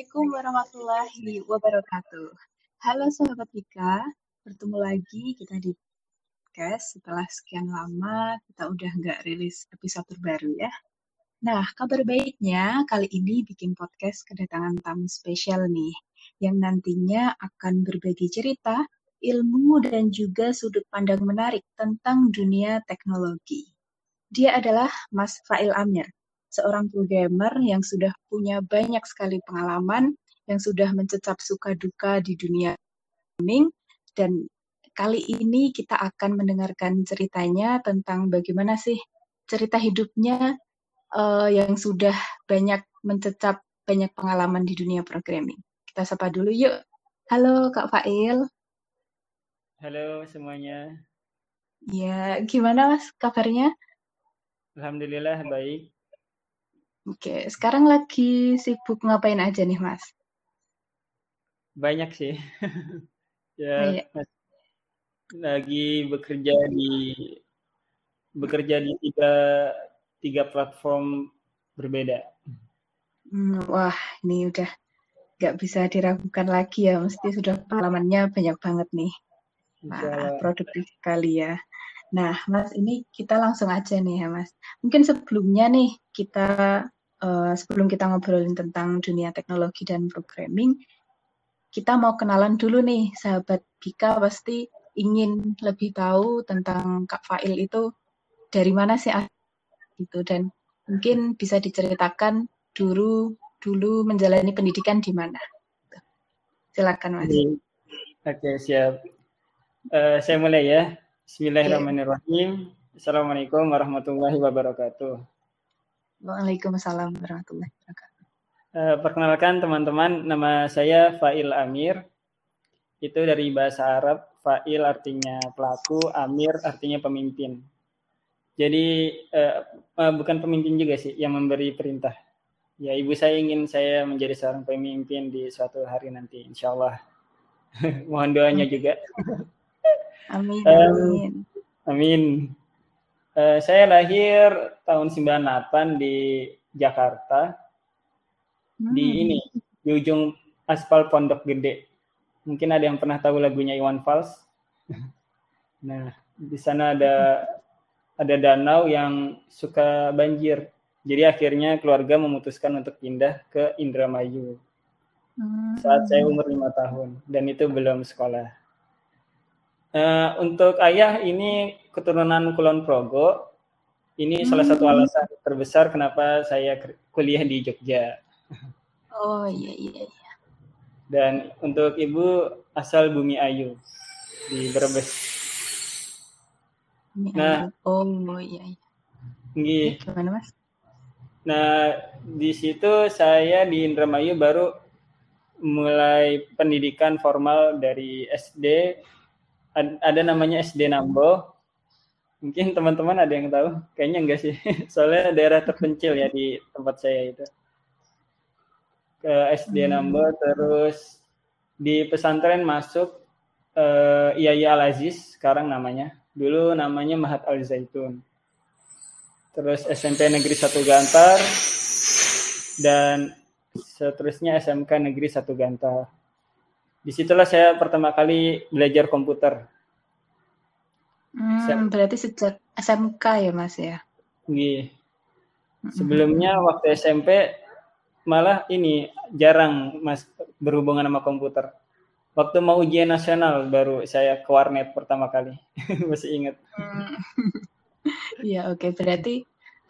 Assalamualaikum warahmatullahi wabarakatuh. Halo sahabat Vika, bertemu lagi kita di podcast setelah sekian lama kita udah nggak rilis episode terbaru ya. Nah, kabar baiknya kali ini bikin podcast kedatangan tamu spesial nih, yang nantinya akan berbagi cerita, ilmu, dan juga sudut pandang menarik tentang dunia teknologi. Dia adalah Mas Fail Amir, seorang programmer yang sudah punya banyak sekali pengalaman, yang sudah mencecap suka duka di dunia gaming, dan kali ini kita akan mendengarkan ceritanya tentang bagaimana sih cerita hidupnya uh, yang sudah banyak mencecap banyak pengalaman di dunia programming. Kita sapa dulu yuk. Halo Kak Fail. Halo semuanya. Ya, gimana Mas kabarnya? Alhamdulillah baik. Oke, sekarang lagi sibuk ngapain aja nih, Mas? Banyak sih. ya, oh, iya. lagi bekerja di bekerja di tiga tiga platform berbeda. Hmm, wah, ini udah nggak bisa diragukan lagi ya, mesti sudah pengalamannya banyak banget nih. Nah, produktif sekali ya. Nah, Mas, ini kita langsung aja nih ya, Mas. Mungkin sebelumnya nih kita uh, sebelum kita ngobrolin tentang dunia teknologi dan programming, kita mau kenalan dulu nih, sahabat Bika pasti ingin lebih tahu tentang Kak Fail itu dari mana sih gitu dan mungkin bisa diceritakan dulu dulu menjalani pendidikan di mana. Silakan Mas. Oke, siap. Uh, saya mulai ya. Bismillahirrahmanirrahim. Assalamualaikum warahmatullahi wabarakatuh. Waalaikumsalam warahmatullahi wabarakatuh. Uh, perkenalkan teman-teman, nama saya Fail Amir. Itu dari bahasa Arab, Fail artinya pelaku, Amir artinya pemimpin. Jadi uh, uh, bukan pemimpin juga sih yang memberi perintah. Ya ibu saya ingin saya menjadi seorang pemimpin di suatu hari nanti, insya Allah. Mohon doanya juga. Amin. Amin. amin. Uh, saya lahir tahun 98 di Jakarta. Hmm. Di ini, di ujung aspal Pondok Gede. Mungkin ada yang pernah tahu lagunya Iwan Fals. nah, di sana ada ada danau yang suka banjir. Jadi akhirnya keluarga memutuskan untuk pindah ke Indramayu. Hmm. Saat saya umur lima tahun dan itu belum sekolah. Uh, untuk ayah ini keturunan Kulon Progo. Ini hmm. salah satu hmm. alasan terbesar kenapa saya kuliah di Jogja. Oh iya iya. iya. Dan untuk ibu asal Bumi Ayu di Brebes. Bumi nah, oh iya. iya. Gimana mas? Nah di situ saya di Indramayu baru mulai pendidikan formal dari SD ada namanya SD Nambo. Mungkin teman-teman ada yang tahu? Kayaknya enggak sih. Soalnya daerah terpencil ya di tempat saya itu. Ke SD hmm. Nambo terus di pesantren masuk uh, Iyaya Al Aziz sekarang namanya. Dulu namanya Mahat Al Zaitun. Terus SMP Negeri 1 Gantar dan seterusnya SMK Negeri 1 Gantar di situlah saya pertama kali belajar komputer. Hmm, berarti sejak SMK ya mas ya? Iya. Sebelumnya waktu SMP malah ini jarang mas berhubungan sama komputer. Waktu mau ujian nasional baru saya ke warnet pertama kali. Masih ingat. Hmm. Iya oke okay. berarti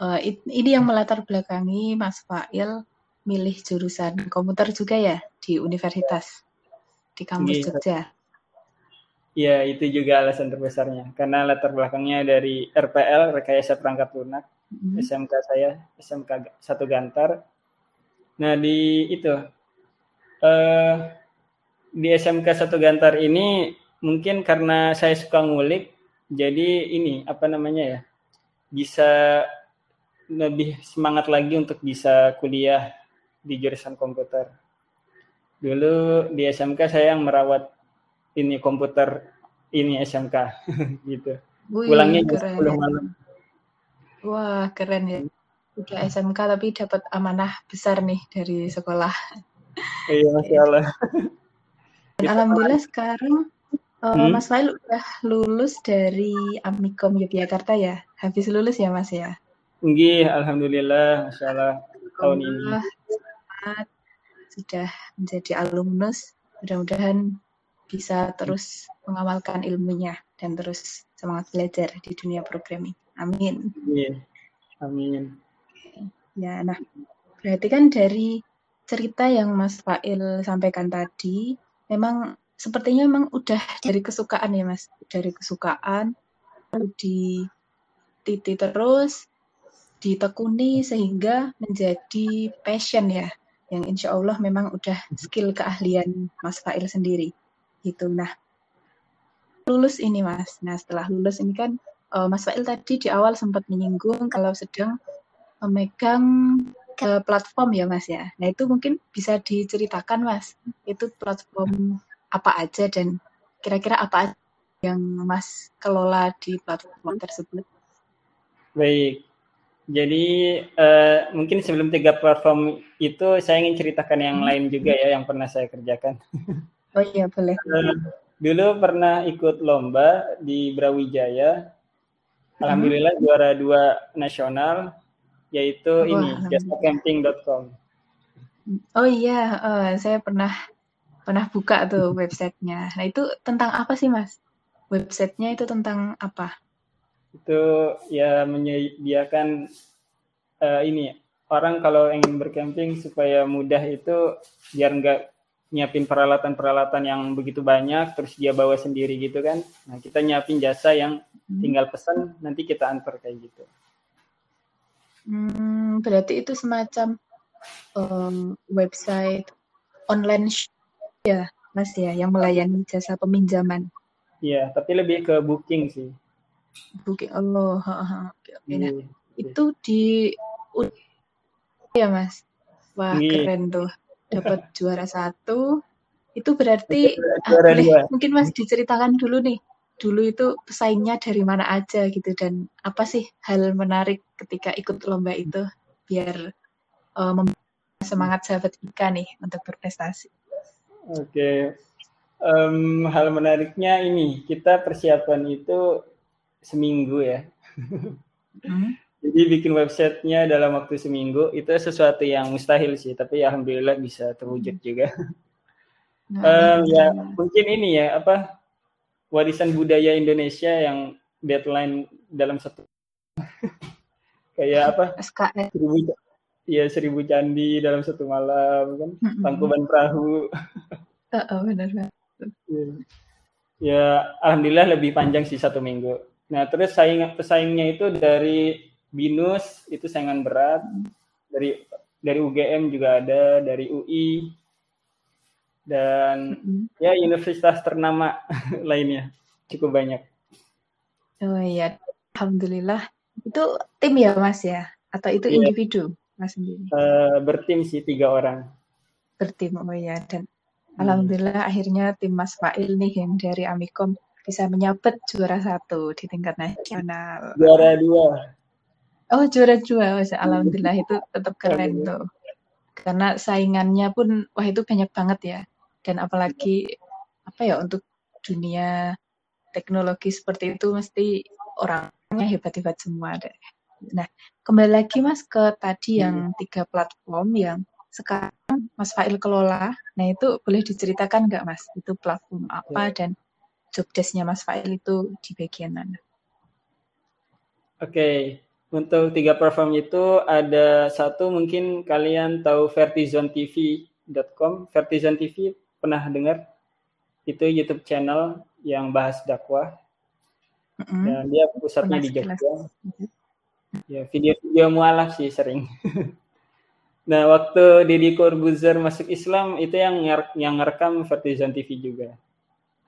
uh, ini yang melatar belakangi Mas Fail milih jurusan komputer juga ya di universitas di kampus yeah. Jogja. Iya, itu juga alasan terbesarnya. Karena latar belakangnya dari RPL, Rekayasa Perangkat Lunak, mm-hmm. SMK saya, SMK satu Gantar. Nah, di itu, uh, di SMK satu Gantar ini mungkin karena saya suka ngulik, jadi ini, apa namanya ya, bisa lebih semangat lagi untuk bisa kuliah di jurusan komputer dulu di SMK saya yang merawat ini komputer ini SMK gitu. Wih, Pulangnya jam 10 malam. Wah, keren ya. Udah SMK tapi dapat amanah besar nih dari sekolah. Iya, Masya Allah. Alhamdulillah sekarang uh, hmm? Mas Fail udah lulus dari Amikom Yogyakarta ya? Habis lulus ya Mas ya? Nggih, Alhamdulillah, Masya Allah tahun ini. Sudah menjadi alumnus, mudah-mudahan bisa terus mengamalkan ilmunya dan terus semangat belajar di dunia programming. Amin. Amin. Amin. Ya, nah berarti kan dari cerita yang Mas Fail sampaikan tadi, memang sepertinya memang udah dari kesukaan ya Mas, dari kesukaan di titik terus ditekuni sehingga menjadi passion ya, yang insya Allah memang udah skill keahlian Mas Fail sendiri gitu. Nah lulus ini Mas, nah setelah lulus ini kan uh, Mas Fail tadi di awal sempat menyinggung kalau sedang memegang ke platform ya Mas ya. Nah itu mungkin bisa diceritakan Mas, itu platform apa aja dan kira-kira apa yang Mas kelola di platform tersebut? Baik, jadi uh, mungkin sebelum tiga platform itu saya ingin ceritakan yang lain juga ya yang pernah saya kerjakan. Oh iya boleh. Uh, dulu pernah ikut lomba di Brawijaya. Hmm. Alhamdulillah juara dua nasional yaitu Wah, ini jasacamping.com. Oh iya, uh, saya pernah pernah buka tuh websitenya. Nah itu tentang apa sih mas? Websitenya itu tentang apa? Itu ya menyediakan uh, ini orang kalau ingin bercamping supaya mudah itu biar nggak nyiapin peralatan-peralatan yang begitu banyak terus dia bawa sendiri gitu kan nah kita nyiapin jasa yang hmm. tinggal pesan nanti kita antar kayak gitu Hmm, berarti itu semacam um, website online ya, Mas ya, yang melayani jasa peminjaman. Iya, tapi lebih ke booking sih. Booking, Allah, oh, oke, oke. Nah, iya. itu di ya Mas. Wah Iyi. keren tuh, dapat juara satu. Itu berarti ah, boleh, mungkin Mas diceritakan dulu nih dulu itu pesaingnya dari mana aja gitu dan apa sih hal menarik ketika ikut lomba itu biar uh, semangat sahabat Ika nih untuk berprestasi. Oke, okay. um, hal menariknya ini kita persiapan itu seminggu ya. Hmm? Jadi bikin websitenya dalam waktu seminggu itu sesuatu yang mustahil sih, tapi ya alhamdulillah bisa terwujud juga. Nah, um, ya mungkin ini ya apa warisan budaya Indonesia yang deadline dalam satu kayak apa SKS seribu ya seribu candi dalam satu malam kan mm-hmm. tangkuban perahu uh, oh, benar banget ya. ya alhamdulillah lebih panjang sih satu minggu nah terus saing pesaingnya itu dari binus itu saingan berat dari dari UGM juga ada dari UI dan mm-hmm. ya universitas ternama lainnya cukup banyak. Oh iya, alhamdulillah. Itu tim ya mas ya, atau itu yeah. individu mas sendiri? Uh, bertim sih tiga orang. Bertim, oh iya. Dan hmm. alhamdulillah akhirnya tim Mas Fail nih yang dari Amikom bisa menyabet juara satu di tingkat nasional. Juara dua. Oh juara dua, alhamdulillah itu tetap keren tuh. Karena saingannya pun wah itu banyak banget ya dan apalagi apa ya untuk dunia teknologi seperti itu mesti orangnya hebat-hebat semua deh. Nah, kembali lagi Mas ke tadi yang tiga platform yang sekarang Mas Fail kelola. Nah, itu boleh diceritakan nggak Mas? Itu platform apa dan job desk-nya Mas Fail itu di bagian mana? Oke, okay. untuk tiga platform itu ada satu mungkin kalian tahu vertizontv.com. Vertizon TV pernah dengar? Itu YouTube channel yang bahas dakwah. Mm-hmm. Dan dia pusatnya pernah di Jogja. Mm-hmm. Ya, video-video mualaf sih sering. nah, waktu Deddy Corbuzier masuk Islam itu yang yang ngerekam Vertizon TV juga.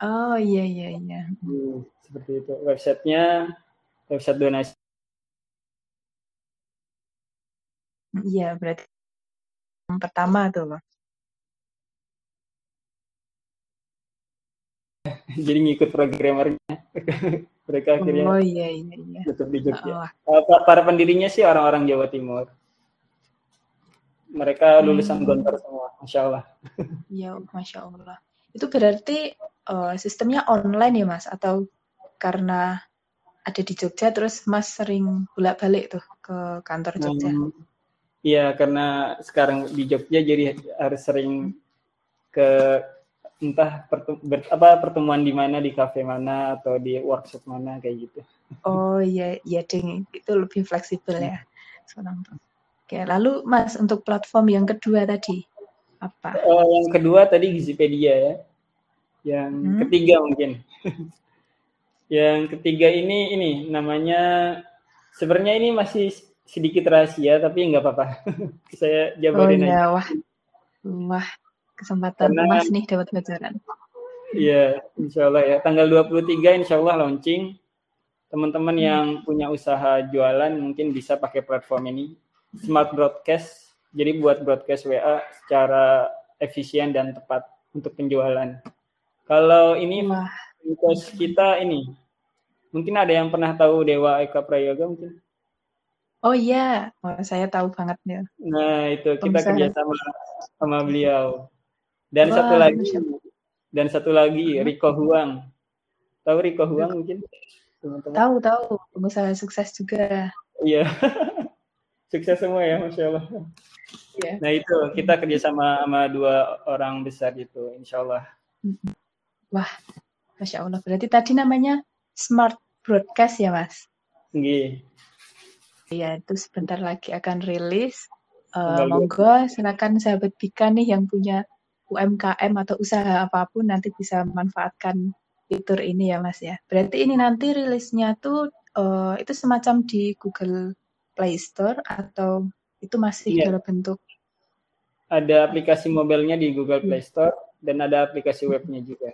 Oh iya iya iya. Hmm, seperti itu. Websitenya website donasi. Iya, berarti yang pertama tuh, jadi ngikut programmernya mereka akhirnya oh iya iya iya tetap di Jogja oh. para pendirinya sih orang-orang Jawa Timur mereka lulusan hmm. Gontor semua, masya Allah. Ya, masya Allah. Itu berarti uh, sistemnya online ya mas, atau karena ada di Jogja terus mas sering bolak-balik tuh ke kantor Jogja? Iya, karena sekarang di Jogja jadi harus sering ke entah pertu ber, apa pertemuan di mana di kafe mana atau di workshop mana kayak gitu. Oh iya iya ding itu lebih fleksibel ya. Tuh. Oke, lalu Mas untuk platform yang kedua tadi apa? Uh, yang kedua tadi Gizipedia ya. Yang hmm? ketiga mungkin. yang ketiga ini ini namanya sebenarnya ini masih sedikit rahasia tapi nggak apa-apa. Saya jabarin oh, iya. aja. Wah. Wah, kesempatan Karena, emas nih dapat pelajaran. Iya, insya Allah ya. Tanggal 23 insya Allah launching. Teman-teman hmm. yang punya usaha jualan mungkin bisa pakai platform ini. Smart Broadcast. Jadi buat broadcast WA secara efisien dan tepat untuk penjualan. Kalau ini kos kita ini, mungkin ada yang pernah tahu Dewa Eka Prayoga mungkin? Oh iya, oh, saya tahu banget ya. Nah itu kita kerjasama sama beliau. Dan Wah, satu lagi dan satu lagi Riko Huang. Tahu Riko Huang mungkin? Teman-teman. Tahu tahu, pengusaha sukses juga. Iya. sukses semua ya, masya Allah. Yeah. Nah itu kita kerjasama sama dua orang besar itu, insya Allah. Wah, masya Allah. Berarti tadi namanya Smart Broadcast ya, Mas? Iya. Iya, itu sebentar lagi akan rilis. Uh, monggo silakan sahabat Bika nih yang punya UMKM atau usaha apa pun nanti bisa memanfaatkan fitur ini ya Mas ya. Berarti ini nanti rilisnya tuh uh, itu semacam di Google Play Store atau itu masih yeah. dalam bentuk ada aplikasi mobilnya di Google Play Store dan ada aplikasi webnya juga.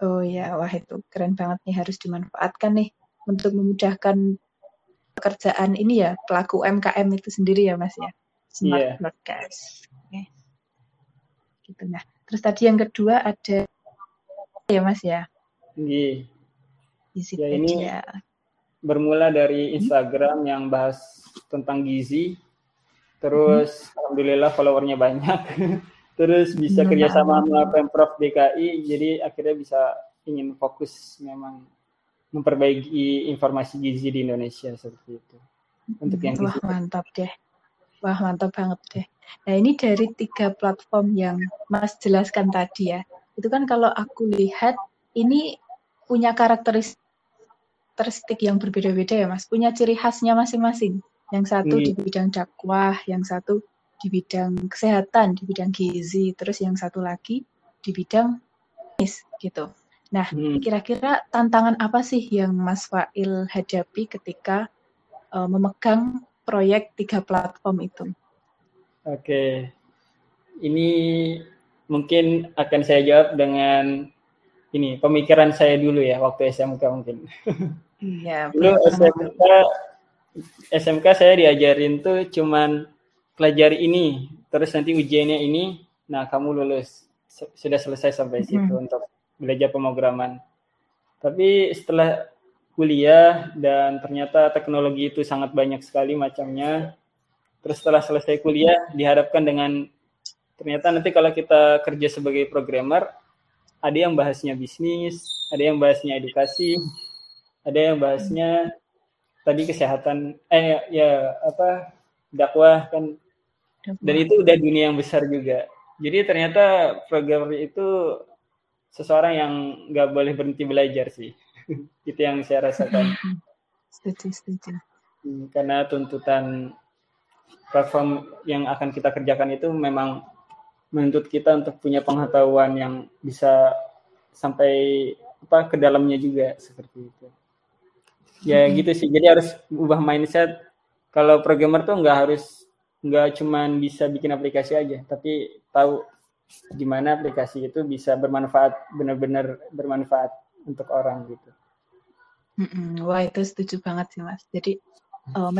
Oh ya, wah itu keren banget nih harus dimanfaatkan nih untuk memudahkan pekerjaan ini ya pelaku UMKM itu sendiri ya Mas ya. Smart yeah. Broadcast gitu nah terus tadi yang kedua ada ya mas ya Iya. Ya ini bermula dari Instagram hmm? yang bahas tentang gizi, terus hmm. alhamdulillah followernya banyak, terus bisa hmm. kerjasama sama pemprov DKI, jadi akhirnya bisa ingin fokus memang memperbaiki informasi gizi di Indonesia seperti itu. Untuk yang Wah, gizi. mantap deh. Wah, mantap banget deh. Nah, ini dari tiga platform yang Mas jelaskan tadi ya. Itu kan kalau aku lihat ini punya karakteristik yang berbeda-beda ya, Mas. Punya ciri khasnya masing-masing. Yang satu hmm. di bidang dakwah, yang satu di bidang kesehatan, di bidang gizi, terus yang satu lagi di bidang bisnis gitu. Nah, hmm. kira-kira tantangan apa sih yang Mas Fail hadapi ketika uh, memegang proyek tiga platform itu? Oke, ini mungkin akan saya jawab dengan ini pemikiran saya dulu ya waktu SMK mungkin. Iya. dulu SMK SMK saya diajarin tuh cuman pelajari ini, terus nanti ujiannya ini, nah kamu lulus sudah selesai sampai hmm. situ untuk belajar pemrograman. Tapi setelah kuliah dan ternyata teknologi itu sangat banyak sekali macamnya Terus setelah selesai kuliah dihadapkan dengan ternyata nanti kalau kita kerja sebagai programmer ada yang bahasnya bisnis, ada yang bahasnya edukasi, ada yang bahasnya tadi kesehatan eh ya apa dakwah kan dan itu udah dunia yang besar juga. Jadi ternyata programmer itu seseorang yang nggak boleh berhenti belajar sih. itu yang saya rasakan. Setuju, setuju. Hmm, karena tuntutan platform yang akan kita kerjakan itu memang menuntut kita untuk punya pengetahuan yang bisa sampai apa ke dalamnya juga seperti itu. Ya hmm. gitu sih. Jadi harus ubah mindset. Kalau programmer tuh nggak harus nggak cuman bisa bikin aplikasi aja, tapi tahu gimana aplikasi itu bisa bermanfaat benar-benar bermanfaat untuk orang gitu. Wah itu setuju banget sih mas. Jadi uh,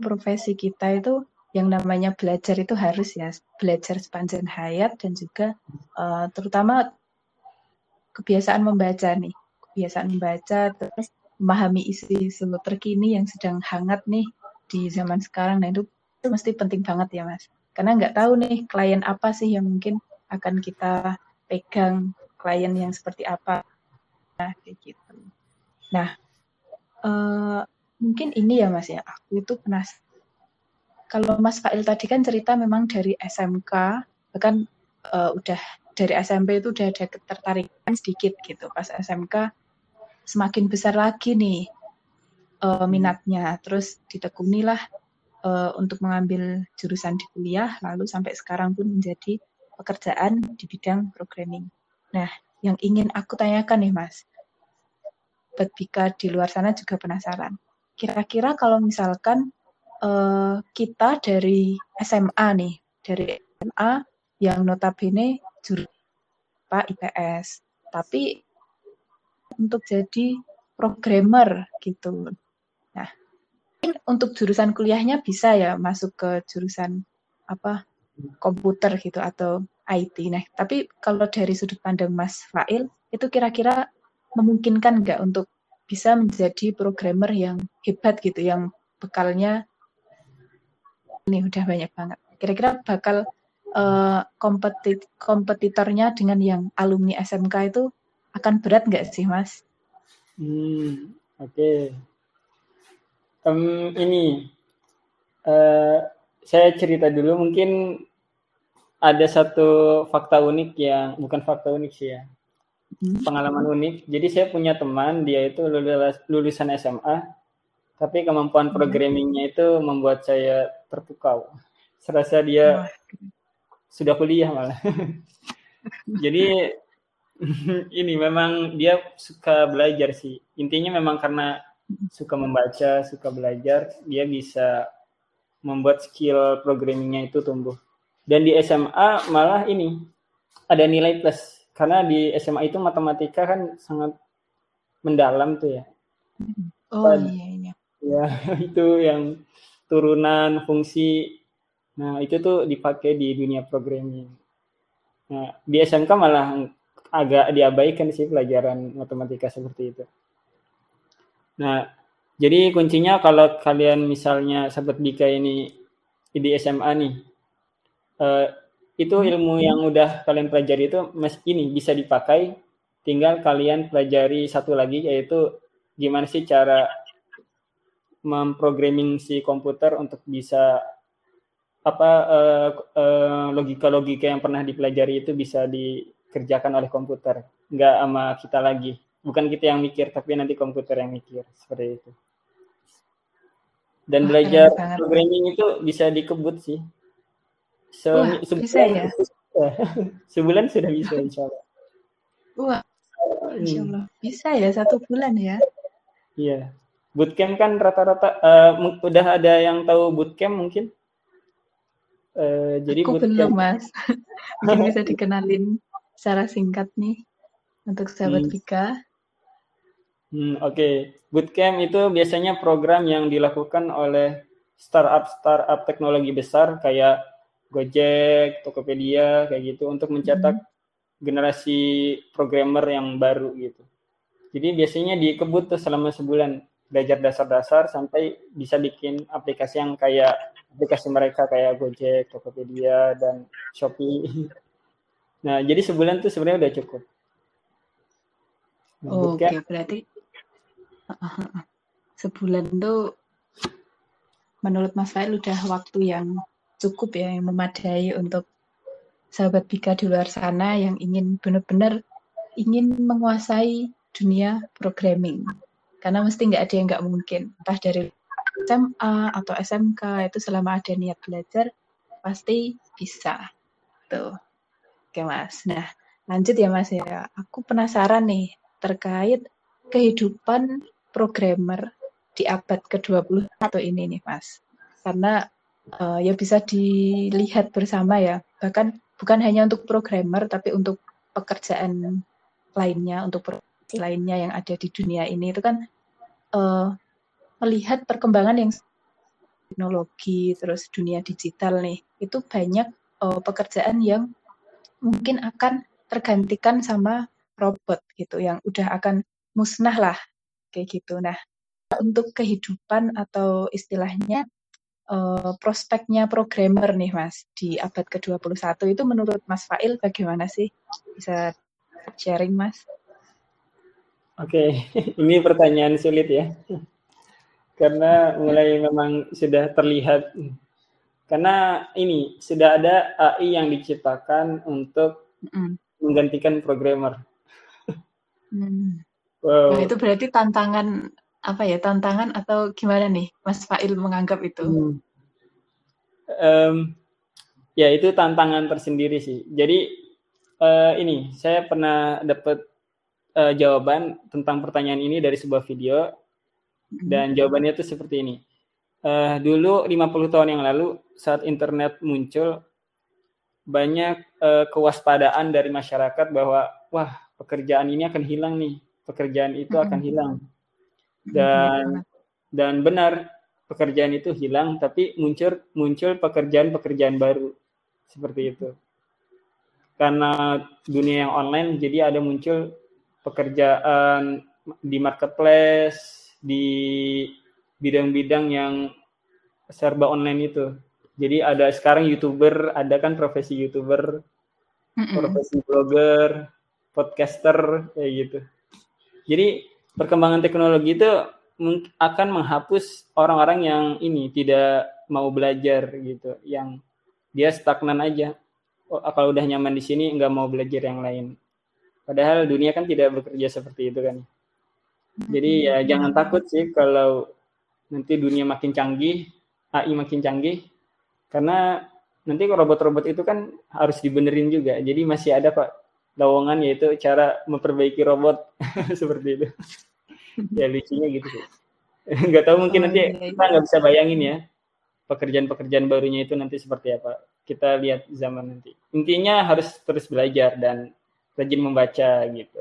profesi kita itu yang namanya belajar itu harus ya belajar sepanjang hayat dan juga uh, terutama kebiasaan membaca nih kebiasaan membaca terus memahami isu-isu terkini yang sedang hangat nih di zaman sekarang. Nah itu, itu mesti penting banget ya mas. Karena nggak tahu nih klien apa sih yang mungkin akan kita pegang klien yang seperti apa. Nah kayak gitu. Nah uh, mungkin ini ya mas ya. Aku itu penas kalau Mas Fail tadi kan cerita memang dari SMK bahkan uh, udah dari SMP itu udah ada ketertarikan sedikit gitu pas SMK semakin besar lagi nih uh, minatnya terus ditekunilah uh, untuk mengambil jurusan di kuliah lalu sampai sekarang pun menjadi pekerjaan di bidang programming. Nah, yang ingin aku tanyakan nih Mas, buat di luar sana juga penasaran. Kira-kira kalau misalkan uh, kita dari SMA nih, dari SMA yang notabene jurusan Pak IPS, tapi untuk jadi programmer gitu. Nah, untuk jurusan kuliahnya bisa ya masuk ke jurusan apa komputer gitu atau IT. Nah, tapi kalau dari sudut pandang Mas Fail, itu kira-kira memungkinkan nggak untuk bisa menjadi programmer yang hebat gitu, yang bekalnya ini udah banyak banget. Kira-kira bakal uh, kompetit kompetitornya dengan yang alumni SMK itu akan berat nggak sih, Mas? Hmm, oke. Okay. Um, ini uh, saya cerita dulu mungkin ada satu fakta unik yang bukan fakta unik sih ya. Hmm. Pengalaman unik. Jadi saya punya teman, dia itu lulusan SMA, tapi kemampuan hmm. programmingnya itu membuat saya terpukau. Serasa dia sudah kuliah malah. Jadi ini memang dia suka belajar sih. Intinya memang karena suka membaca, suka belajar, dia bisa membuat skill programmingnya itu tumbuh dan di SMA malah ini ada nilai plus karena di SMA itu matematika kan sangat mendalam tuh ya oh iya iya ya itu yang turunan fungsi. Nah itu tuh dipakai di dunia programming. Nah di SMK malah agak diabaikan sih pelajaran matematika seperti itu. Nah jadi kuncinya kalau kalian misalnya sahabat Bika ini di SMA nih uh, itu ilmu yang udah kalian pelajari itu mas ini bisa dipakai tinggal kalian pelajari satu lagi yaitu gimana sih cara memprogramming si komputer untuk bisa apa uh, uh, logika-logika yang pernah dipelajari itu bisa dikerjakan oleh komputer nggak sama kita lagi bukan kita yang mikir tapi nanti komputer yang mikir seperti itu dan belajar programming itu bisa dikebut sih Se Wah, sebulan, bisa ya? sebulan sudah bisa insya Allah. Wah, insya Allah. Bisa ya satu bulan ya? Iya. Bootcamp kan rata-rata uh, udah ada yang tahu bootcamp mungkin? Uh, jadi Aku bootcamp. belum mas. mungkin bisa dikenalin secara singkat nih untuk sahabat hmm. Vika. Hmm, Oke, okay. bootcamp itu biasanya program yang dilakukan oleh startup-startup teknologi besar kayak Gojek, Tokopedia kayak gitu untuk mencetak hmm. generasi programmer yang baru gitu. Jadi biasanya dikebut tuh selama sebulan belajar dasar-dasar sampai bisa bikin aplikasi yang kayak aplikasi mereka kayak Gojek, Tokopedia dan Shopee. Nah, jadi sebulan tuh sebenarnya udah cukup. Nah, oh, Oke, okay. berarti sebulan tuh menurut Mas Fail udah waktu yang cukup ya yang memadai untuk sahabat Bika di luar sana yang ingin benar-benar ingin menguasai dunia programming. Karena mesti nggak ada yang nggak mungkin. Entah dari SMA atau SMK itu selama ada niat belajar pasti bisa. Tuh. Oke Mas. Nah lanjut ya Mas ya. Aku penasaran nih terkait kehidupan programmer di abad ke-21 ini nih Mas. Karena uh, ya bisa dilihat bersama ya. Bahkan bukan hanya untuk programmer tapi untuk pekerjaan lainnya, untuk profesi lainnya yang ada di dunia ini itu kan uh, melihat perkembangan yang teknologi terus dunia digital nih itu banyak uh, pekerjaan yang mungkin akan tergantikan sama robot gitu yang udah akan musnah lah kayak gitu. Nah untuk kehidupan atau istilahnya uh, prospeknya programmer nih Mas di abad ke-21 itu menurut Mas Fail bagaimana sih? Bisa sharing Mas? Oke, ini pertanyaan sulit ya. Karena mulai memang sudah terlihat karena ini sudah ada AI yang diciptakan untuk mm. menggantikan programmer. Hmm. Wow. Nah, itu berarti tantangan apa ya tantangan atau gimana nih Mas Fail menganggap itu? Hmm. Um, ya itu tantangan tersendiri sih. Jadi uh, ini saya pernah dapat uh, jawaban tentang pertanyaan ini dari sebuah video. Hmm. dan jawabannya itu seperti ini. Uh, dulu 50 tahun yang lalu saat internet muncul banyak uh, kewaspadaan dari masyarakat bahwa wah pekerjaan ini akan hilang nih, pekerjaan itu akan hilang. Dan dan benar pekerjaan itu hilang tapi muncul muncul pekerjaan-pekerjaan baru. Seperti itu. Karena dunia yang online jadi ada muncul pekerjaan di marketplace di bidang-bidang yang serba online itu jadi ada sekarang youtuber ada kan profesi youtuber profesi blogger podcaster kayak gitu jadi perkembangan teknologi itu akan menghapus orang-orang yang ini tidak mau belajar gitu, yang dia stagnan aja. Oh, kalau udah nyaman di sini nggak mau belajar yang lain. Padahal dunia kan tidak bekerja seperti itu kan. Jadi ya jangan takut sih kalau nanti dunia makin canggih, AI makin canggih, karena nanti robot-robot itu kan harus dibenerin juga. Jadi masih ada kok lowongan yaitu cara memperbaiki robot seperti itu ya lucunya gitu sih nggak tahu mungkin oh, nanti iya, iya. kita nggak bisa bayangin ya pekerjaan-pekerjaan barunya itu nanti seperti apa kita lihat zaman nanti intinya harus terus belajar dan rajin membaca gitu.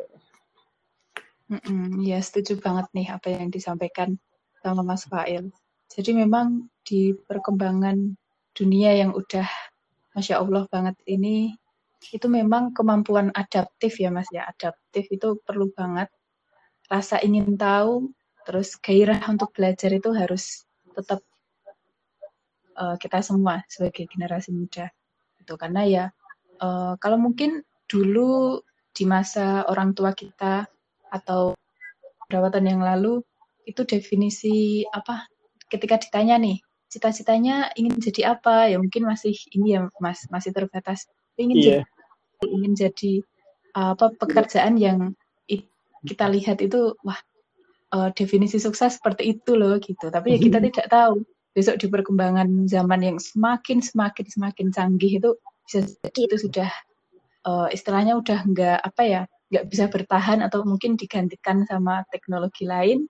Mm ya setuju banget nih apa yang disampaikan sama Mas Fail. Jadi memang di perkembangan dunia yang udah masya Allah banget ini itu memang kemampuan adaptif ya Mas ya. Adaptif itu perlu banget. Rasa ingin tahu, terus gairah untuk belajar itu harus tetap uh, kita semua sebagai generasi muda. Itu karena ya uh, kalau mungkin dulu di masa orang tua kita atau beberapa tahun yang lalu itu definisi apa? Ketika ditanya nih cita-citanya ingin jadi apa? Ya mungkin masih ini ya mas masih terbatas. Ingin yeah. jadi ingin jadi apa pekerjaan yang kita lihat itu wah uh, definisi sukses seperti itu loh gitu. Tapi ya kita tidak tahu. Besok di perkembangan zaman yang semakin semakin semakin canggih itu bisa jadi itu sudah uh, istilahnya udah nggak apa ya nggak bisa bertahan atau mungkin digantikan sama teknologi lain.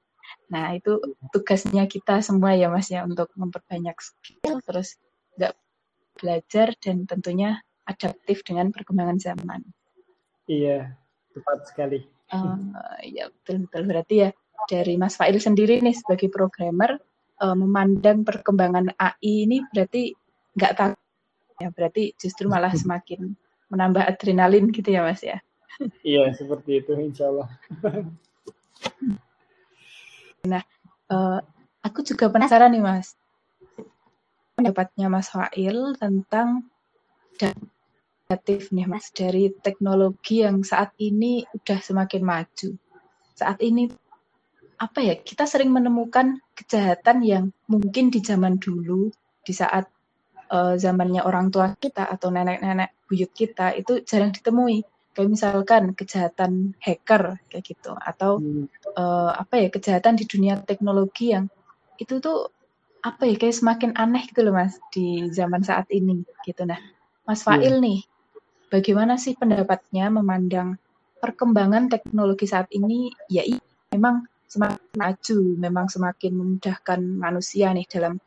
Nah itu tugasnya kita semua ya mas ya untuk memperbanyak skill terus nggak belajar dan tentunya adaptif dengan perkembangan zaman. Iya tepat sekali. Uh, ya betul betul berarti ya dari Mas Fail sendiri nih sebagai programmer uh, memandang perkembangan AI ini berarti nggak takut ya berarti justru malah semakin menambah adrenalin gitu ya Mas ya. Iya seperti itu Insya Allah. nah uh, aku juga penasaran nih Mas pendapatnya Mas Fail tentang kreatif nih Mas dari teknologi yang saat ini udah semakin maju. Saat ini apa ya kita sering menemukan kejahatan yang mungkin di zaman dulu di saat uh, zamannya orang tua kita atau nenek-nenek buyut kita itu jarang ditemui kayak misalkan kejahatan hacker kayak gitu atau hmm. uh, apa ya kejahatan di dunia teknologi yang itu tuh apa ya kayak semakin aneh gitu loh mas di zaman saat ini gitu nah mas Fail hmm. nih bagaimana sih pendapatnya memandang perkembangan teknologi saat ini? Ya memang semakin maju, memang semakin memudahkan manusia nih dalam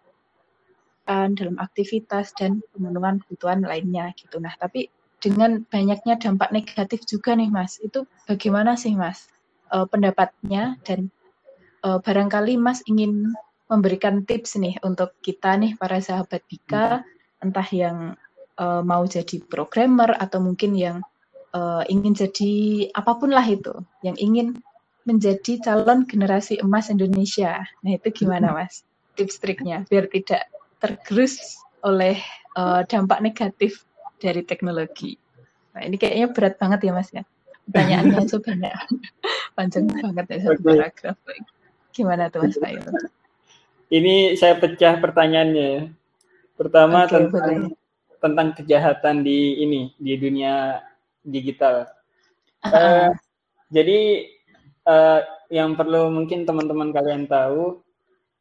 dalam aktivitas dan pemenuhan kebutuhan lainnya gitu. Nah, tapi dengan banyaknya dampak negatif juga nih Mas, itu bagaimana sih Mas e, pendapatnya dan e, barangkali Mas ingin memberikan tips nih untuk kita nih para sahabat Bika, entah yang uh, mau jadi programmer atau mungkin yang uh, ingin jadi apa pun lah itu, yang ingin menjadi calon generasi emas Indonesia. Nah itu gimana mas? Tips triknya biar tidak tergerus oleh uh, dampak negatif dari teknologi. Nah, ini kayaknya berat banget ya Mas ya. Pertanyaannya banyak, panjang banget ya satu paragraf. Gimana tuh Mas Pak Ini saya pecah pertanyaannya. Pertama okay, tentang boleh. tentang kejahatan di ini di dunia digital. Uh, uh, jadi uh, yang perlu mungkin teman-teman kalian tahu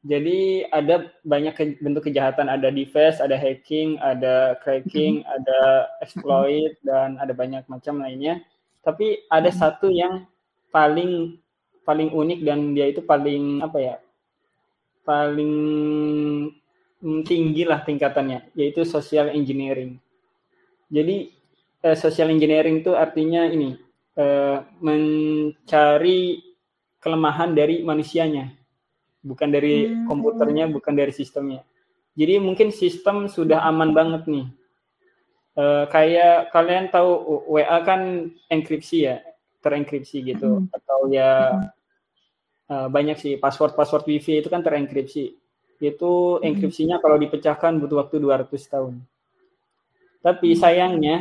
jadi ada banyak bentuk kejahatan, ada device, ada hacking, ada cracking, mm-hmm. ada exploit dan ada banyak macam lainnya. Tapi ada mm-hmm. satu yang paling paling unik dan dia itu paling apa ya? paling tinggi lah tingkatannya, yaitu social engineering. Jadi eh, social engineering itu artinya ini eh, mencari kelemahan dari manusianya bukan dari hmm. komputernya, bukan dari sistemnya. Jadi mungkin sistem sudah aman banget nih. Uh, kayak kalian tahu WA kan enkripsi ya, terenkripsi gitu, hmm. atau ya uh, banyak sih password-password WiFi itu kan terenkripsi. Itu hmm. enkripsinya kalau dipecahkan butuh waktu 200 tahun. Tapi hmm. sayangnya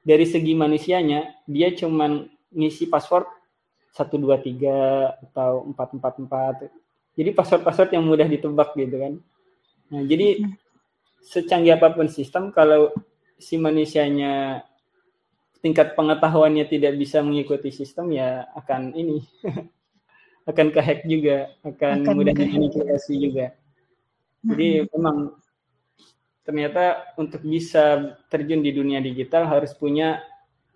dari segi manusianya dia cuman ngisi password 123 atau 444 jadi password-password yang mudah ditebak gitu kan. Nah, jadi secanggih apa pun sistem kalau si manusianya tingkat pengetahuannya tidak bisa mengikuti sistem ya akan ini akan kehack juga, akan, akan mudah dimanipulasi juga. Jadi memang ternyata untuk bisa terjun di dunia digital harus punya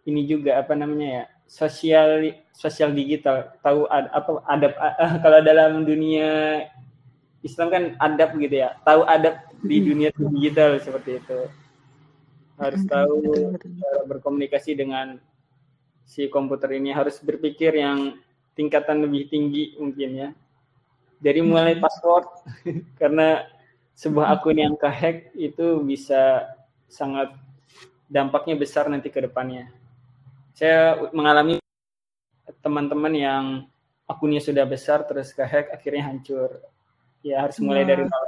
ini juga apa namanya ya sosial sosial digital. Tahu ad, apa adab uh, kalau dalam dunia Islam kan adab gitu ya. Tahu adab di hmm. dunia digital seperti itu. Harus hmm, tahu cara berkomunikasi dengan si komputer ini. Harus berpikir yang tingkatan lebih tinggi mungkin ya. Dari mulai hmm. password karena sebuah akun yang kehack itu bisa sangat dampaknya besar nanti ke depannya saya mengalami teman-teman yang akunnya sudah besar terus kehack akhirnya hancur. Ya harus mulai dari nol.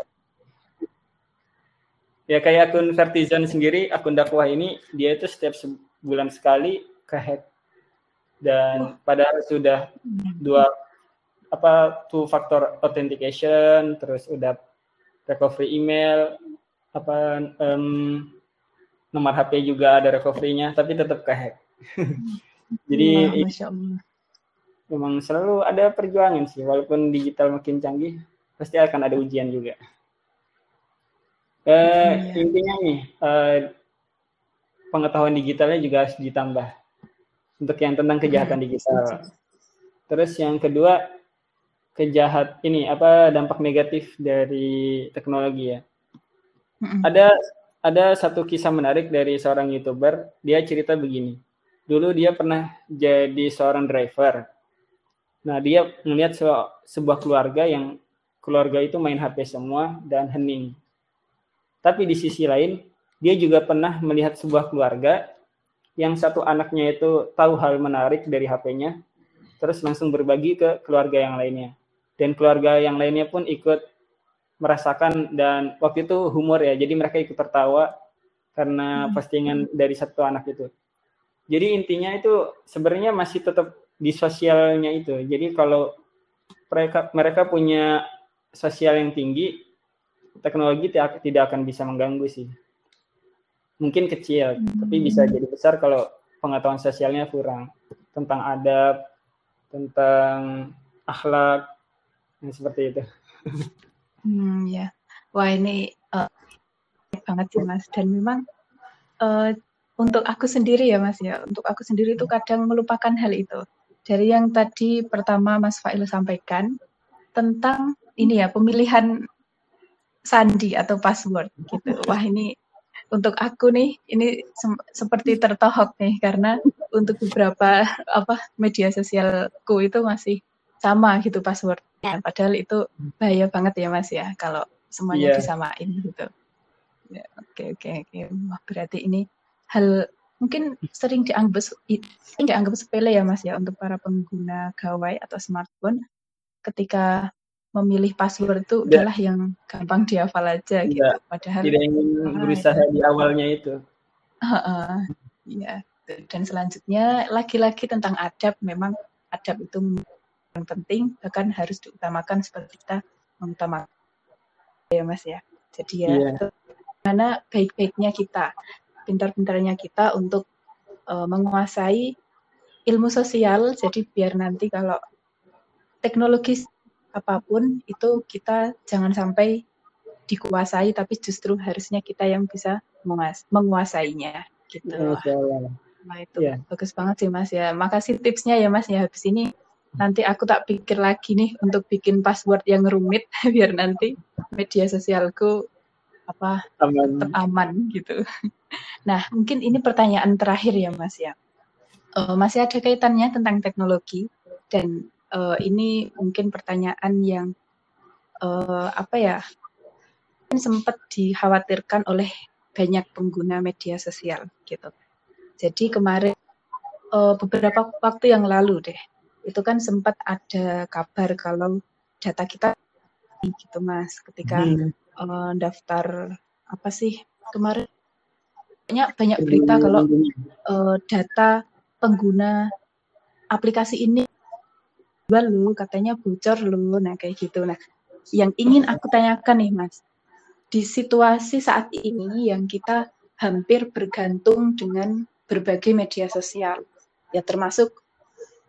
Ya kayak akun Vertizon sendiri, akun dakwah ini dia itu setiap sebulan sekali kehack dan padahal sudah dua apa two factor authentication terus udah recovery email apa um, nomor HP juga ada recovery-nya tapi tetap kehack Jadi ya, memang selalu ada perjuangan sih, walaupun digital makin canggih, pasti akan ada ujian juga. Uh, ya. Intinya nih, uh, pengetahuan digitalnya juga harus ditambah untuk yang tentang kejahatan ya. digital. Terus yang kedua, kejahat ini apa dampak negatif dari teknologi ya. Ada ada satu kisah menarik dari seorang youtuber. Dia cerita begini dulu dia pernah jadi seorang driver. Nah, dia melihat se sebuah keluarga yang keluarga itu main HP semua dan hening. Tapi di sisi lain, dia juga pernah melihat sebuah keluarga yang satu anaknya itu tahu hal menarik dari HP-nya, terus langsung berbagi ke keluarga yang lainnya. Dan keluarga yang lainnya pun ikut merasakan dan waktu itu humor ya, jadi mereka ikut tertawa karena postingan dari satu anak itu. Jadi intinya itu sebenarnya masih tetap di sosialnya itu. Jadi kalau mereka mereka punya sosial yang tinggi, teknologi tidak tidak akan bisa mengganggu sih. Mungkin kecil, hmm. tapi bisa jadi besar kalau pengetahuan sosialnya kurang tentang adab, tentang akhlak, yang seperti itu. Hmm, ya. Wah ini uh, banget sih mas. Dan memang uh, untuk aku sendiri ya Mas ya, untuk aku sendiri itu kadang melupakan hal itu. Dari yang tadi pertama Mas Fail sampaikan tentang ini ya pemilihan sandi atau password gitu. Wah ini untuk aku nih ini se seperti tertohok nih karena untuk beberapa apa media sosialku itu masih sama gitu passwordnya. Padahal itu bahaya banget ya Mas ya kalau semuanya yeah. disamain gitu. Ya, oke oke oke. Berarti ini hal mungkin sering dianggap sering dianggap sepele ya Mas ya untuk para pengguna gawai atau smartphone ketika memilih password itu adalah yang gampang dihafal aja gitu. Padahal tidak ingin berusaha di awalnya itu. Uh, uh, ya. Dan selanjutnya lagi-lagi tentang adab memang adab itu yang penting bahkan harus diutamakan seperti kita mengutamakan ya Mas ya. Jadi ya yeah. mana baik-baiknya kita, pintar-pintarnya kita untuk uh, menguasai ilmu sosial jadi biar nanti kalau teknologi apa pun itu kita jangan sampai dikuasai tapi justru harusnya kita yang bisa menguas menguasainya gitu. Nah itu yeah. bagus banget sih Mas ya. Makasih tipsnya ya Mas ya. Habis ini nanti aku tak pikir lagi nih untuk bikin password yang rumit biar nanti media sosialku apa aman. tetap aman gitu. Nah mungkin ini pertanyaan terakhir ya Mas ya. Uh, masih ada kaitannya tentang teknologi dan uh, ini mungkin pertanyaan yang uh, apa ya sempat dikhawatirkan oleh banyak pengguna media sosial gitu. Jadi kemarin uh, beberapa waktu yang lalu deh itu kan sempat ada kabar kalau data kita gitu mas ketika hmm. Uh, daftar apa sih kemarin? Banyak banyak berita kalau uh, data pengguna aplikasi ini lu katanya bocor lu nah kayak gitu. Nah yang ingin aku tanyakan nih mas di situasi saat ini yang kita hampir bergantung dengan berbagai media sosial ya termasuk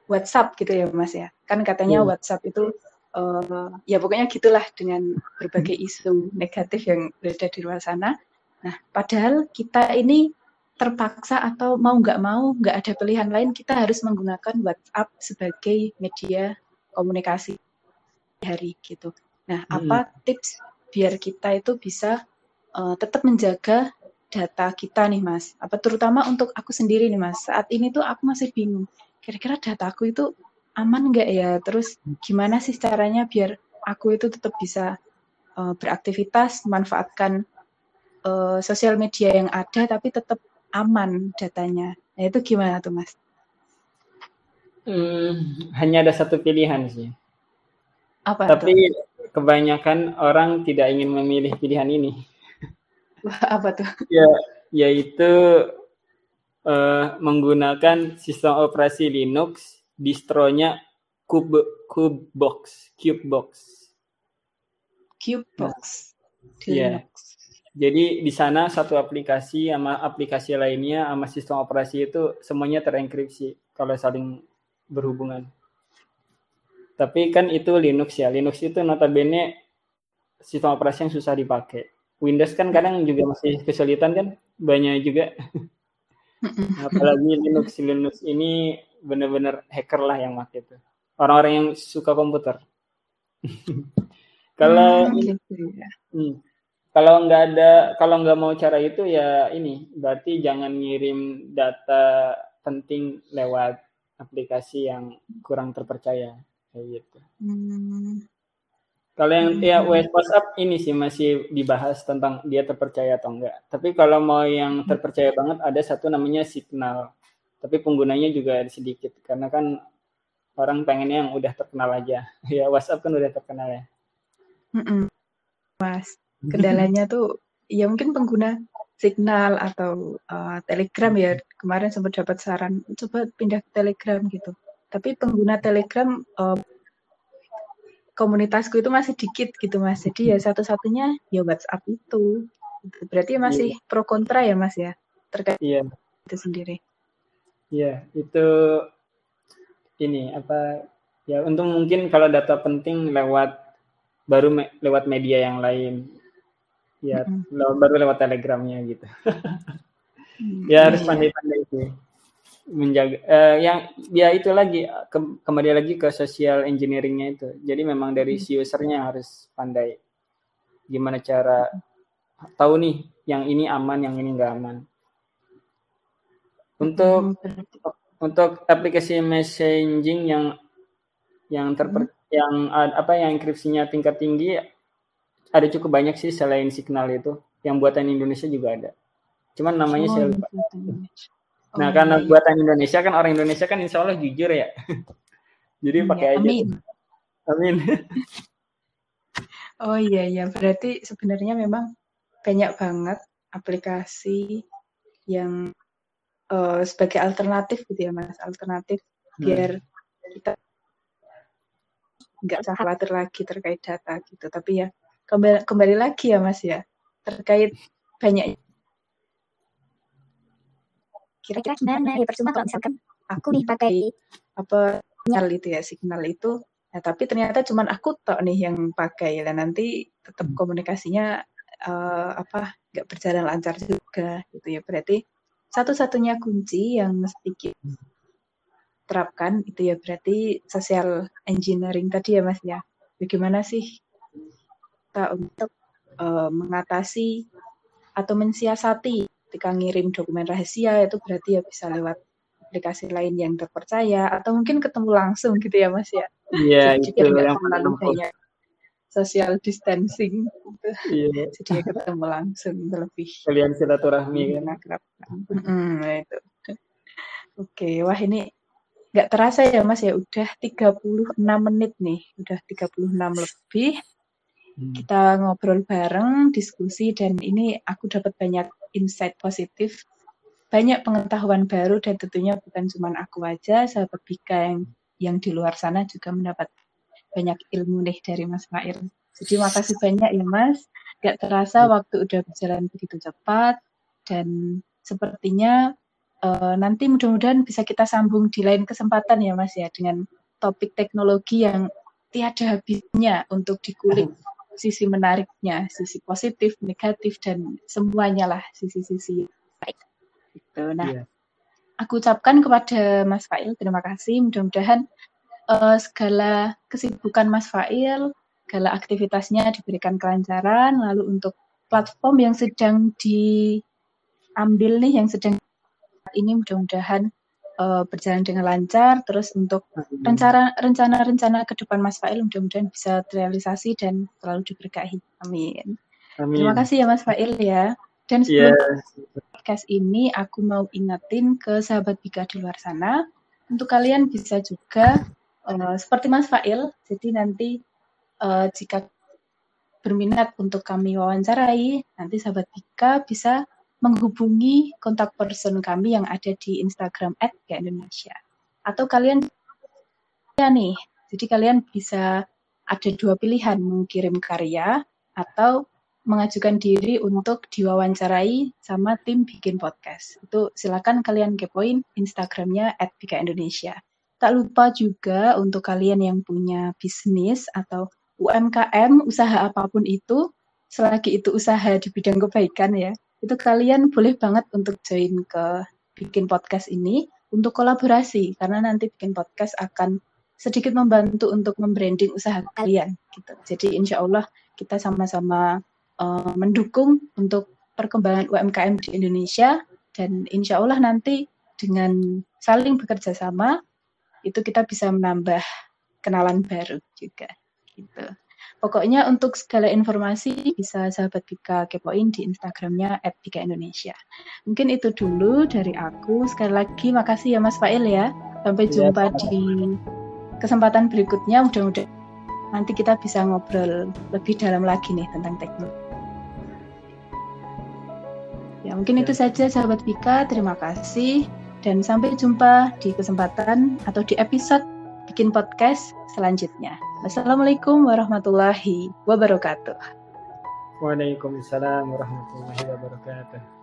WhatsApp gitu ya mas ya. Kan katanya hmm. WhatsApp itu uh, ya pokoknya gitulah dengan berbagai isu negatif yang berada di luar sana nah padahal kita ini terpaksa atau mau nggak mau nggak ada pilihan lain kita harus menggunakan WhatsApp sebagai media komunikasi hari gitu. Nah, hmm. apa tips biar kita itu bisa uh, tetap menjaga data kita nih, Mas? Apa terutama untuk aku sendiri nih, Mas? Saat ini tuh aku masih bingung. Kira-kira dataku itu aman nggak ya? Terus gimana sih caranya biar aku itu tetap bisa uh, beraktivitas, memanfaatkan uh, sosial media yang ada, tapi tetap aman datanya. Nah itu gimana tuh mas? Hmm, hanya ada satu pilihan sih. Apa? Tapi itu? kebanyakan orang tidak ingin memilih pilihan ini. Apa tuh? Ya, yaitu uh, menggunakan sistem operasi Linux, distronya Cube Cubebox, Cubebox. Cubebox. Nah, ya. Jadi di sana satu aplikasi sama aplikasi lainnya sama sistem operasi itu semuanya terenkripsi kalau saling berhubungan. Tapi kan itu Linux ya. Linux itu notabene sistem operasi yang susah dipakai. Windows kan kadang juga masih kesulitan kan, banyak juga. Apalagi Linux Linux ini benar-benar hacker lah yang pakai itu. Orang-orang yang suka komputer. Kalau hmm, gitu ya. hmm, kalau nggak ada kalau nggak mau cara itu ya ini berarti jangan ngirim data penting lewat aplikasi yang kurang terpercaya kayak gitu. Hmm. Kalau yang hmm. ya WhatsApp ini sih masih dibahas tentang dia terpercaya atau enggak. Tapi kalau mau yang hmm. terpercaya banget ada satu namanya Signal. Tapi penggunanya juga sedikit karena kan orang pengennya yang udah terkenal aja. Ya WhatsApp kan udah terkenal ya. Mas kendalanya tuh ya mungkin pengguna Signal atau uh, Telegram ya kemarin sempat dapat saran coba pindah ke Telegram gitu. Tapi pengguna Telegram uh, komunitasku itu masih dikit gitu mas. Jadi ya satu-satunya ya WhatsApp itu. Berarti masih yeah. pro kontra ya mas ya terkait yeah. itu sendiri. Iya itu ini apa ya untuk mungkin kalau data penting lewat baru me lewat media yang lain. Ya mm-hmm. baru lewat telegramnya gitu. Mm, ya harus pandai-pandai sih menjaga uh, yang ya itu lagi ke, kembali lagi ke social engineeringnya itu. Jadi memang dari si usernya harus pandai. Gimana cara tahu nih yang ini aman yang ini enggak aman untuk untuk aplikasi messaging yang yang terper yang apa yang enkripsinya tingkat tinggi ada cukup banyak sih selain Signal itu. Yang buatan Indonesia juga ada. Cuman namanya oh, saya lupa. Nah, oh, karena iya. buatan Indonesia kan orang Indonesia kan insya Allah jujur ya. Jadi hmm, pakai ya, aja. Amin. Amin. Oh iya iya, berarti sebenarnya memang banyak banget aplikasi yang uh, sebagai alternatif gitu ya mas, alternatif hmm. biar kita nggak usah khawatir lagi terkait data gitu. Tapi ya kembali, kembali lagi ya mas ya terkait banyak kira-kira gimana ya percuma kalau misalkan aku nih pakai apa signal itu ya signal itu. Nah tapi ternyata cuma aku tok nih yang pakai. Dan nanti tetap komunikasinya uh, apa nggak berjalan lancar juga gitu ya. Berarti satu-satunya kunci yang sedikit terapkan itu ya berarti social engineering tadi ya mas ya. Bagaimana sih kita untuk uh, mengatasi atau mensiasati ketika ngirim dokumen rahasia itu berarti ya bisa lewat aplikasi lain yang terpercaya atau mungkin ketemu langsung gitu ya mas ya? Iya itu yang banyak social distancing gitu. Iya. Jadi ketemu langsung lebih kalian silaturahmi kan. Hmm, itu. Oke, wah ini nggak terasa ya Mas ya udah 36 menit nih, udah 36 lebih. Hmm. Kita ngobrol bareng, diskusi dan ini aku dapat banyak insight positif, banyak pengetahuan baru dan tentunya bukan cuma aku aja, sahabat Bika yang yang di luar sana juga mendapat banyak ilmu nih dari Mas Fair. Jadi makasih banyak ya Mas. Gak terasa waktu udah berjalan begitu cepat dan sepertinya uh, nanti mudah-mudahan bisa kita sambung di lain kesempatan ya Mas ya dengan topik teknologi yang tiada habisnya untuk dikulik sisi menariknya, sisi positif, negatif dan semuanya lah sisi-sisi baik. Gitu. Nah, yeah. aku ucapkan kepada Mas Fail terima kasih. Mudah-mudahan uh, segala kesibukan Mas Fail, segala aktivitasnya diberikan kelancaran. Lalu untuk platform yang sedang diambil nih, yang sedang ini mudah-mudahan uh, berjalan dengan lancar. Terus untuk rencana rencana-rencana ke depan Mas Fail mudah-mudahan bisa terrealisasi dan selalu diberkahi. Amin. Amin. Terima kasih ya Mas Fail ya. Dan sebelum yeah. podcast ini aku mau ingetin ke sahabat Bika di luar sana untuk kalian bisa juga uh, seperti Mas Fail. Jadi nanti uh, jika berminat untuk kami wawancarai, nanti sahabat Bika bisa menghubungi kontak person kami yang ada di Instagram @indonesia. Atau kalian ya nih, jadi kalian bisa ada dua pilihan mengirim karya atau mengajukan diri untuk diwawancarai sama tim bikin podcast. Itu silakan kalian kepoin Instagramnya @bika_indonesia. Tak lupa juga untuk kalian yang punya bisnis atau UMKM, usaha apa pun itu, selagi itu usaha di bidang kebaikan ya, itu kalian boleh banget untuk join ke bikin podcast ini untuk kolaborasi karena nanti bikin podcast akan sedikit membantu untuk membranding usaha kalian gitu. Jadi insya Allah kita sama-sama uh, mendukung untuk perkembangan UMKM di Indonesia dan insya Allah nanti dengan saling bekerja sama itu kita bisa menambah kenalan baru juga gitu. Pokoknya untuk segala informasi bisa sahabat Bika kepoin di Instagramnya @bika_indonesia. Mungkin itu dulu dari aku. Sekali lagi makasih ya Mas Fail ya. Sampai iya, jumpa ya, di kesempatan berikutnya. Mudah-mudahan nanti kita bisa ngobrol lebih dalam lagi nih tentang teknologi. Ya, mungkin ya. itu saja sahabat Bika. Terima kasih dan sampai jumpa di kesempatan atau di episode bikin podcast selanjutnya. Wassalamualaikum warahmatullahi wabarakatuh. Waalaikumsalam warahmatullahi wabarakatuh.